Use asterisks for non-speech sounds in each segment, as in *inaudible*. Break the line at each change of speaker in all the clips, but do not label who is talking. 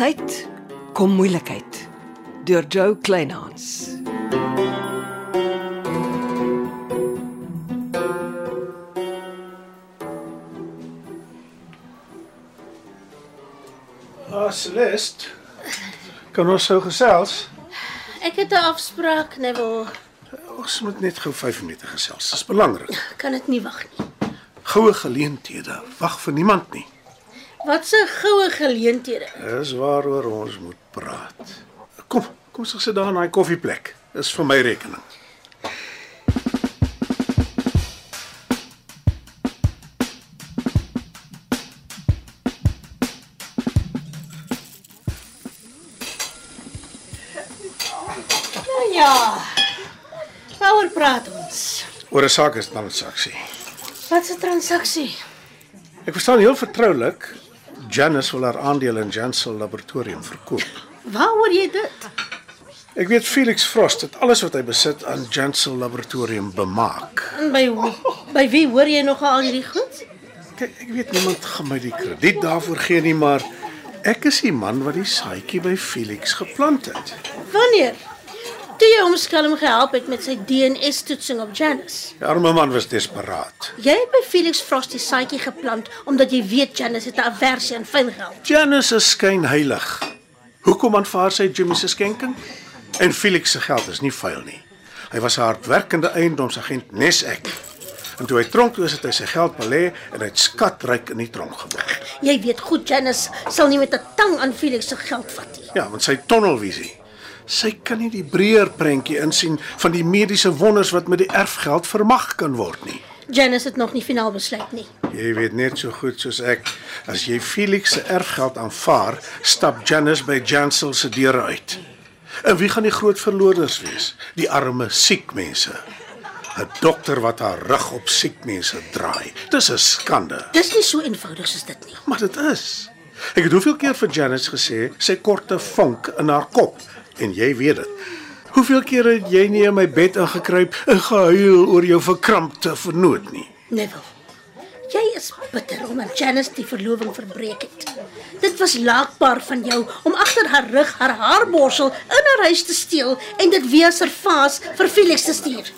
tyd kom moeilikheid deur Joe Kleinhans.
Ah, Celeste. Kan ons sou gesels?
Ek het 'n afspraak, Neville.
Ons moet net gou 5 minute gesels. Dis belangrik.
Kan dit nie wag nie.
Goue geleenthede wag vir niemand nie.
Wat 'n goue geleenthede.
Dis waaroor ons moet praat. Kom, kom ons sit daar in daai koffieplek. Dis vir my rekening.
Ja. Waaroor praat ons?
Oor 'n saak is transaksie.
Wat 'n transaksie?
Ek verstaan heel vertroulik Janice wil haar aandele in Jansel Laboratorium verkoop.
Waaroor jy dit?
Ek weet Felix Frost het alles wat hy besit aan Jansel Laboratorium bemaak.
En by by wie hoor jy nog al hierdie goed?
Kyk, ek weet niemand gaan my die krediet daarvoor gee nie, maar ek is die man wat die saadjie by Felix geplant het.
Wanneer? Toe jy hom skelm gehelp het met sy DNA-toetsing op Janice.
Die arme man was desperaat.
Jy het by Felix Frost die saadjie geplant omdat jy weet Janice het 'n aversie aan vuil geld.
Janice is skynheilig. Hoekom aanvaar sy Jimmy se skenking? En Felix se geld is nie vuil nie. Hy was 'n hardwerkende eiendomsagent nes ek. En toe hy tronk toe is het hy sy geld belê en hy het skatryk in die tronk gebly.
Jy weet goed Janice sal nie met 'n tang aan Felix se geld vat nie.
Ja, want sy tonnelvisie. Sy kan nie die breër prentjie insien van die mediese wonders wat met die erfgeld vermag kan word nie.
Janice het nog nie finaal besluit nie.
Jy weet net so goed soos ek, as jy Felix se erfgeld aanvaar, stap Janice by Jansel se deure uit. En wie gaan die groot verloorders wees? Die arme siek mense. 'n Dokter wat haar rug op siek mense draai. Dis 'n skande.
Dis nie so eenvoudig soos dit nie.
Maar dit is. Ek het hoeveel keer vir Janice gesê sy korte vonk in haar kop en jy weet dit. Hoeveel keer het jy nie in my bed ingekruip en gehuil oor jou verkrampte vernoot nie?
Neville. Jy is bitter omdat Janice die verloving verbreek het. Dit was laakbaar van jou om agter haar rug haar haarborsel in haar huis te steel en dit weer servaas vir Felix te stuur.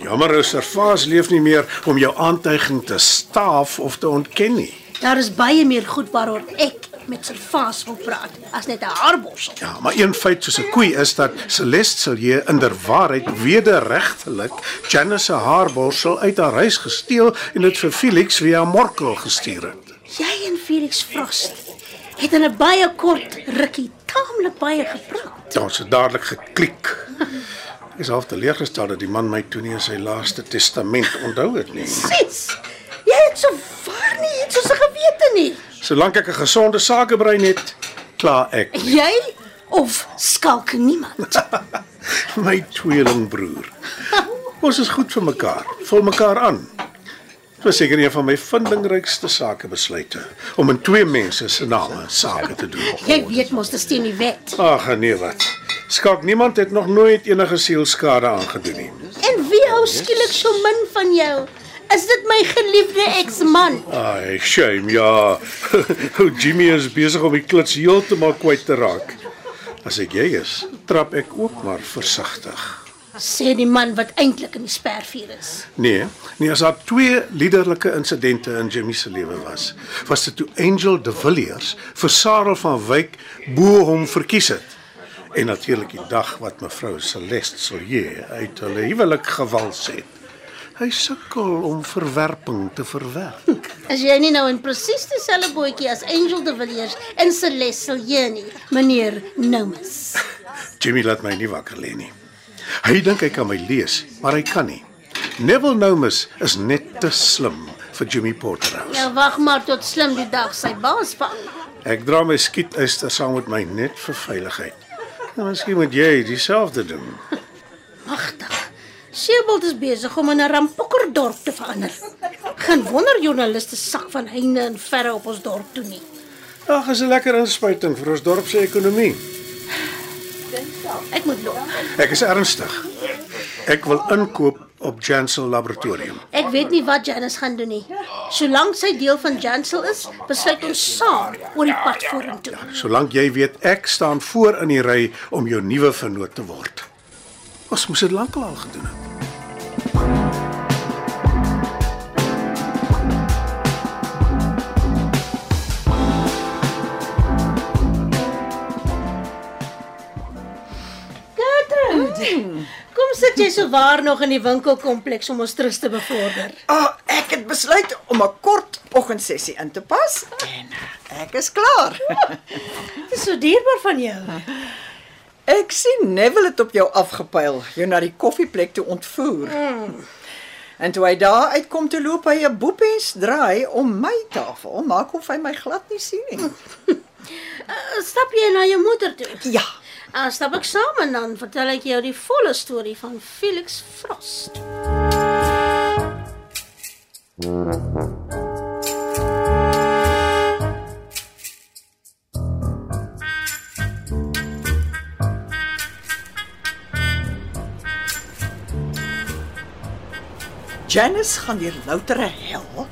Jammer, ou Servaas leef nie meer om jou aantuiging te staaf of te ontken nie.
Daar is baie meer goed waaroor ek met servaas wil praat as net 'n haarborsel.
Ja, maar een feit soos 'n koei is dat Celeste Silje inderwaarheid wederregtelik Janice se haarborsel uit haar huis gesteel en dit vir Felix via Morkel gestuur het.
Jy en Felix Frost het in 'n baie kort rukkie taamlik baie gepraat.
Ons het dadelik geklik. Ek is half teleurgestel dat die man my toe nie in sy laaste testament onthou het nie.
Sis, jy het so waar nie iets soos 'n gewete nie.
Solank ek 'n gesonde sakebrein het, kla ek.
Jy of skalk niemand. *laughs*
My tweelingbroer. Ons is goed vir mekaar, vul mekaar aan. Dit was seker een van my vindingrykste sakebesluite om in twee mense se name sake te doen.
Jy weet mos dis teen die wet.
Ag nee wat. Skalk niemand het nog nooit enige sielskade aangedoen nie.
En wie hou skielik so min van jou? Is dit my geliefde eksman?
Ai, shame ja. *laughs* Ou Jimmy is besig om die klits heeltemal kwyt te raak. As ek jy is, trap ek ook maar versigtig.
Sê die man wat eintlik in die spervuur is.
Nee, nee, as daar twee liderlike insidente in Jimmy se lewe was, was dit toe Angel de Villiers vir Sarah van Wyk bo hom verkies het. En natuurlik die dag wat mevrou Celeste Silje uit hulle huwelik gewals het. Hy sukkel om verwerping te verwerk.
As jy nie nou in presies dieselfde bootjie as Angel de Villiers en Celeste nie, meneer Nomus.
Jimmy laat my nie wakker lê nie. Hy dink hy kan my lees, maar hy kan nie. Neville Nomus is net te slim vir Jimmy Porterhouse.
Ja, wag maar tot slim die dag sy baas vang.
Ek dra my skietyster saam met my net vir veiligheid. Nou miskien moet jy dieselfde doen.
Magtig. Seebold is besig om in 'n rampokkerdorp te verander. Geen wonder joernaliste sak van heinde en verre op ons dorp toe nie.
Ag, is 'n lekker inspuiting vir ons dorp se ekonomie.
Ek moet loop.
Ek is ernstig. Ek wil inkoop op Jansel Laboratorium.
Ek weet nie wat Janice gaan doen nie. Solank sy deel van Jansel is, besluit ons saam oor die pad vorentoe.
Solank jy weet ek staan voor in die ry om jou nuwe vernoot te word. Ons moes dit lankal al gedoen het.
Gertrude, kom sit jy so waar nog in die winkelkompleks om ons trus te bevorder.
Ah, ek het besluit om 'n kort oggendsessie in te pas en ek is klaar. *laughs*
Dit is so dierbaar van jou.
Ek sien Neville het op jou afgepyl, jou na die koffieplek toe ontvoer. En toe hy daar uitkom toe loop hy 'n boepens draai om my tafel, maak of hy my glad nie sien nie.
Uh, stap jy na jou moeder toe?
Ja,
Dan stap ek saam en dan vertel ek jou die volle storie van Felix Frost.
Janice gaan deur loutere hel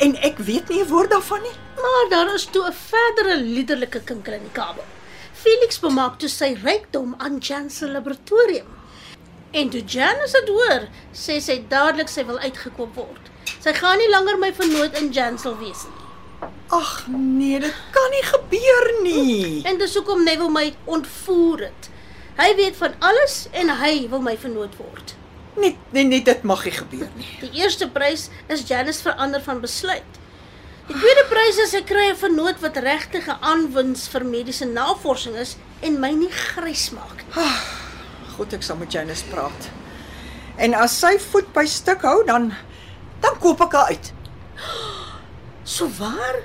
en ek weet nie 'n woord daarvan nie.
Maar daar is toe 'n verdere liderlike kinkel in die kabel. Felix bemaak toe sy rykdom aan Jan se laboratorium. En toe Janice dit hoor, sê sy dadelik sy wil uitgekoop word. Sy gaan nie langer my vernoot in Jan sal wees nie.
Ag nee, dit kan nie gebeur nie.
En dis hoekom Neville my ontvoer het. Hy weet van alles en hy wil my vernoot word.
Nee, nee, nee, dit mag nie gebeur nie.
Die eerste prys is Janice verander van besluit. Die tweede prys is ek kry 'n vernoot wat regtig 'n aanwins vir mediese navorsing is en my nie grys maak nie.
Goed, ek sal met Janice praat. En as sy voet by stuk hou, dan dan koop ek haar uit.
So waar?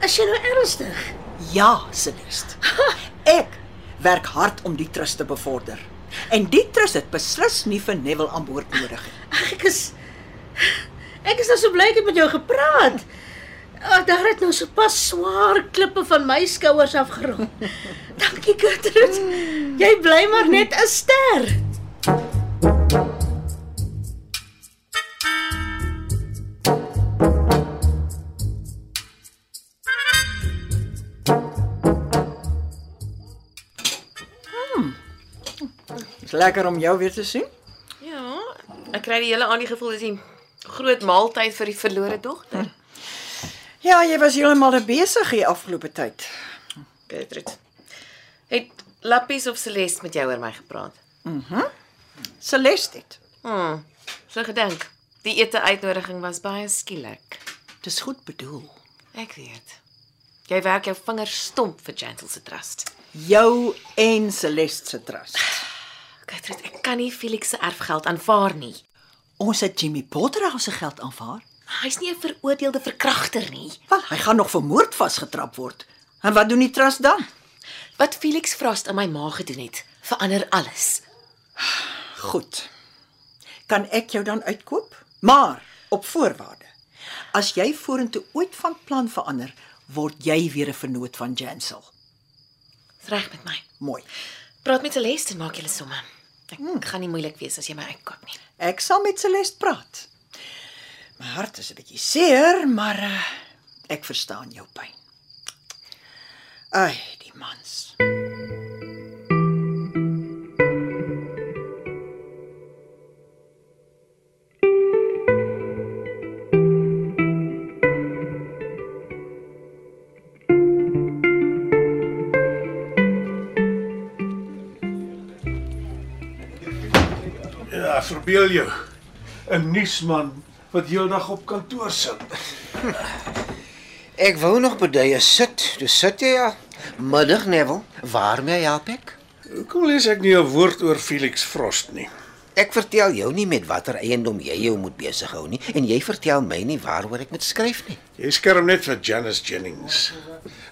Is jy nou ernstig?
Ja, Celeste. *laughs* Ek werk hard om die trust te bevorder. En die trust het beslis nie vir Neville aan boord nodig nie.
Ag, *laughs* Ek is Ek is nou so bly ek het met jou gepraat. Ag, daar het nou so pas swaar klippe van my skouers afgerol. *laughs* Dankie, Gertrude. Jy bly maar net 'n ster.
Lekker om jou weer te sien.
Ja, ek kry die hele aand die gevoel dis 'n groot maaltyd vir die verlore dogter.
Ja, jy was heeltemal besig hier afgelope tyd.
Gertrude. Het Lappies of Celeste met jou oor my gepraat?
Celeste het.
Hm. So gedink. Die ete uitnodiging was baie skielik.
Dis goed bedoel.
Ek weet. Jy werk jou vingers stomp vir Gentle se trust.
Jou en Celeste se trust.
Gertrude, ek kan nie Felix se erfgeld aanvaar nie.
Ons het Jimmy Potter al se geld aanvaar.
Hy's nie 'n veroordeelde verkragter nie.
Wel, hy gaan nog vir moord vasgetrap word. En wat doen die trust dan?
Wat Felix Frost aan my ma gedoen het, verander alles.
Goed. Kan ek jou dan uitkoop? Maar op voorwaarde. As jy vorentoe ooit van plan verander, word jy weer 'n vernoot van Jansel.
Dis reg met my.
Mooi.
Praat met Celeste en maak julle somme. Ek hmm. gaan nie moeilik wees as jy my uitkoop nie.
Ek sal met Celeste praat. My hart is 'n bietjie seer, maar uh, ek verstaan jou pyn. Ai, die mans.
Ja, verbeel jou. 'n Nuusman wat heeldag op kantoor sit.
Ek wou nog by jy sit. Dis sit jy ja. Middag Neville. Waarmee help ek?
Hoekom lees ek nie 'n woord oor Felix Frost nie?
Ek vertel jou nie met watter eiendom jy jou moet besig hou nie en jy vertel my nie waaroor ek moet skryf nie.
Jy skerm net vir Janice Jennings.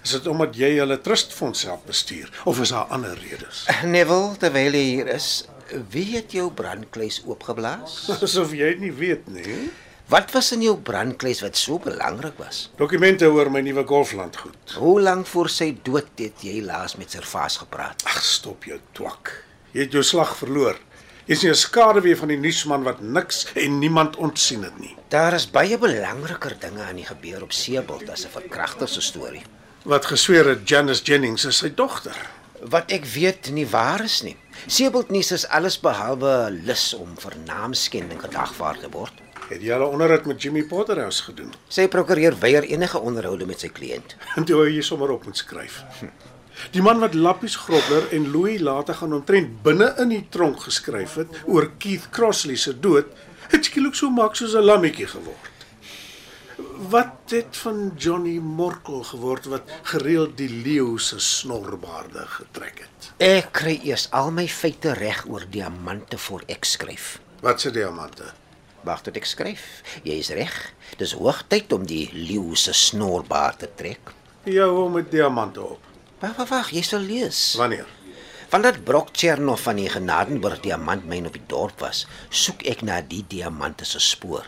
Is dit omdat jy hulle trustfonds help bestuur of is daar ander redes?
Neville, terwyl jy hier is, wie het jou brandkluis oopgeblaas? *laughs*
Asof jy dit nie weet nie.
Wat was in jou brandkluis wat so belangrik was?
Dokumente oor my nuwe golflandgoed.
Hoe lank voor sy dood het jy laas met Servaas gepraat?
Ag, stop jou twak. Jy het jou slag verloor. Jy's nie 'n skaduwee van die nuusman wat niks en niemand ontsien het nie.
Daar is baie belangriker dinge aan die gebeur op Seebult as 'n verkragter se storie.
Wat gesweer het Janice Jennings is sy dogter.
Wat ek weet nie waar is nie. Seebult nuus is alles behalwe lus om vir naamskending gedagvaar te word.
Het jy al 'n onderhoud met Jimmy Potterhouse gedoen?
Sy prokureur weier enige onderhoude met sy kliënt. *laughs*
En toe wou jy sommer op moet skryf. Die man wat Lappies Grobler en Louis later gaan omtrent binne in die tronk geskryf het oor Keith Crossley se dood, het skielik so maak soos 'n lammetjie geword. Wat het van Johnny Morkel geword wat gereeld die leeu se snorbaarde getrek het?
Ek kry eers al my feite reg oor diamante voor ek skryf.
Wat se diamante?
Wag tot ek skryf. Jy is reg. Dis hoogtyd om die leeu se snorbaard te trek.
Jou hom met diamante op.
Wag, wag, wag, jy sal lees.
Wanneer?
Vandat Brock Chernoff van die Genadenburg diamantmyn op die dorp was, soek ek na die diamante se spoor.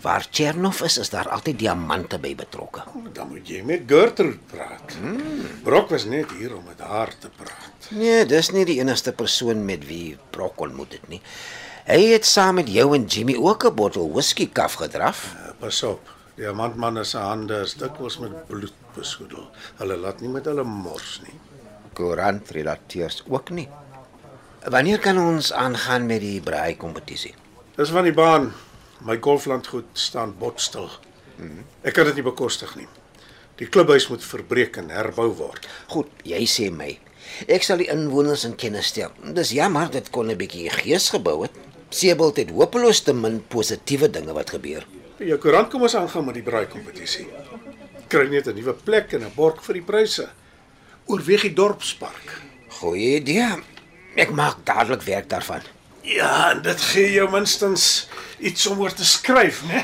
Waar Chernoff is, is daar altyd diamante by betrokke.
Dan moet jy met Gertrude praat. Hmm. Brok was net hier om met haar te praat.
Nee, dis nie die enigste persoon met wie Brock ontmoet het nie. Hy het saam met jou en Jimmy ook 'n bottel whisky kaf gedraf.
Uh, pas op. Diamantman se hande is dikwels met bloed besoedel. Hulle laat nie met hulle mors nie.
Koerantredakteurs ook nie. Wanneer kan ons aangaan met die braai kompetisie?
Dis van die baan. My golflandgoed staan botstil. Ek kan dit nie bekostig nie. Die klubhuis moet verbreek en herbou word.
Goed, jy sê my. Ek sal die inwoners in kennis stel. Dis jammer dit kon 'n bietjie gees gebou het. Seebult het hopeloos te min positiewe dinge wat gebeur.
Jou koerant kom ons aangaan met die braai kompetisie. Kry net 'n nuwe plek en 'n borg vir die pryse. Oorweeg die dorpspark.
Goeie idee. Ek maak dadelik werk daarvan.
Ja, dit gee jou minstens iets om oor te skryf, né?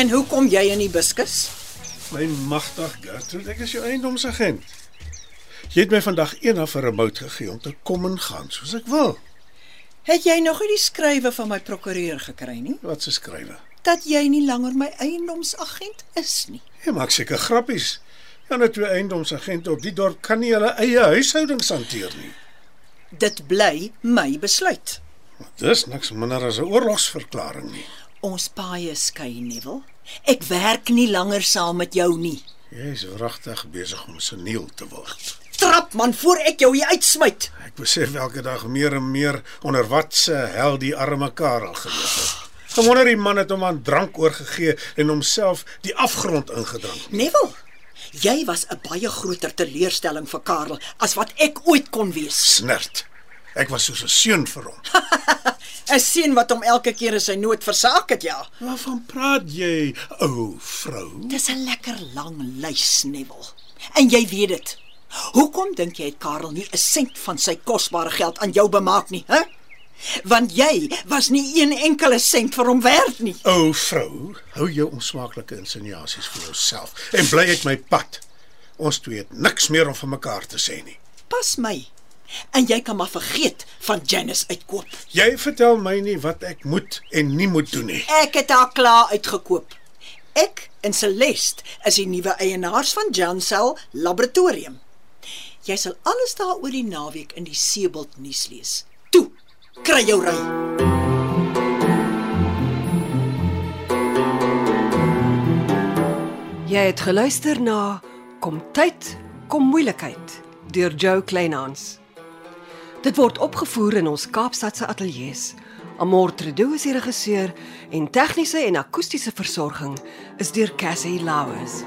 En hoe kom jy in die biskus?
My magtig Gertrude, ek is jou eiendomsagent. Jy het my vandag eendag 'n bout gegee om te kom en gaan soos ek wil.
Het jy nog nie die skrywe van my prokureur gekry nie?
Wat se skrywe?
Dat jy nie langer my eiendomsagent is nie.
Jy maak seker grappies. Ja, net twee eiendomsagente op die dorp kan nie hulle eie huishoudings hanteer nie.
Dit bly my besluit.
Dis niks minder as 'n oorlogsverklaring nie.
Ons paaie skei Neville. Ek werk nie langer saam met jou nie.
Jy is regtig besig om seniel te word.
Trap man voor ek jou hier uitsmyt.
Ek besef elke dag meer en meer onder wat se hel die arme Karel geleef het. Gewonder die man het hom aan drank oorgegee en homself die afgrond ingedrink.
Neville, jy was 'n baie groter teleurstelling vir Karel as wat ek ooit kon wees.
Snert. Ek was soos 'n seun vir hom. *laughs*
'n Seun wat hom elke keer in sy nood versaak het, ja.
Waarvan praat jy, ou vrou?
Dis 'n lekker lang lys, Neville. En jy weet dit. Hoekom dink jy het Karel nie 'n sent van sy kosbare geld aan jou bemaak nie, hè? Want jy was nie een enkele sent vir hom werd nie.
Ou vrou, hou jou onsmaaklike insinuasies vir jouself en bly uit my pad. Ons twee het niks meer om vir mekaar te sê nie.
Pas my. En jy kan maar vergeet van Janice uitkoop.
Jy vertel my nie wat ek moet en nie moet doen nie.
Ek het haar klaar uitgekoop. Ek en Celeste is die nuwe eienaars van Jansel Laboratorium. Jy sal alles daaroor die naweek in die Seebult nuus lees. Toe, kry jou ry.
Jy het geluister na Kom tyd, kom moeilikheid deur Jo Kleinhans. Dit word opgevoer in ons Kaapstadse ateljee se. Amor Tredo is die regisseur en tegniese en akoestiese versorging is deur Cassie Lauers.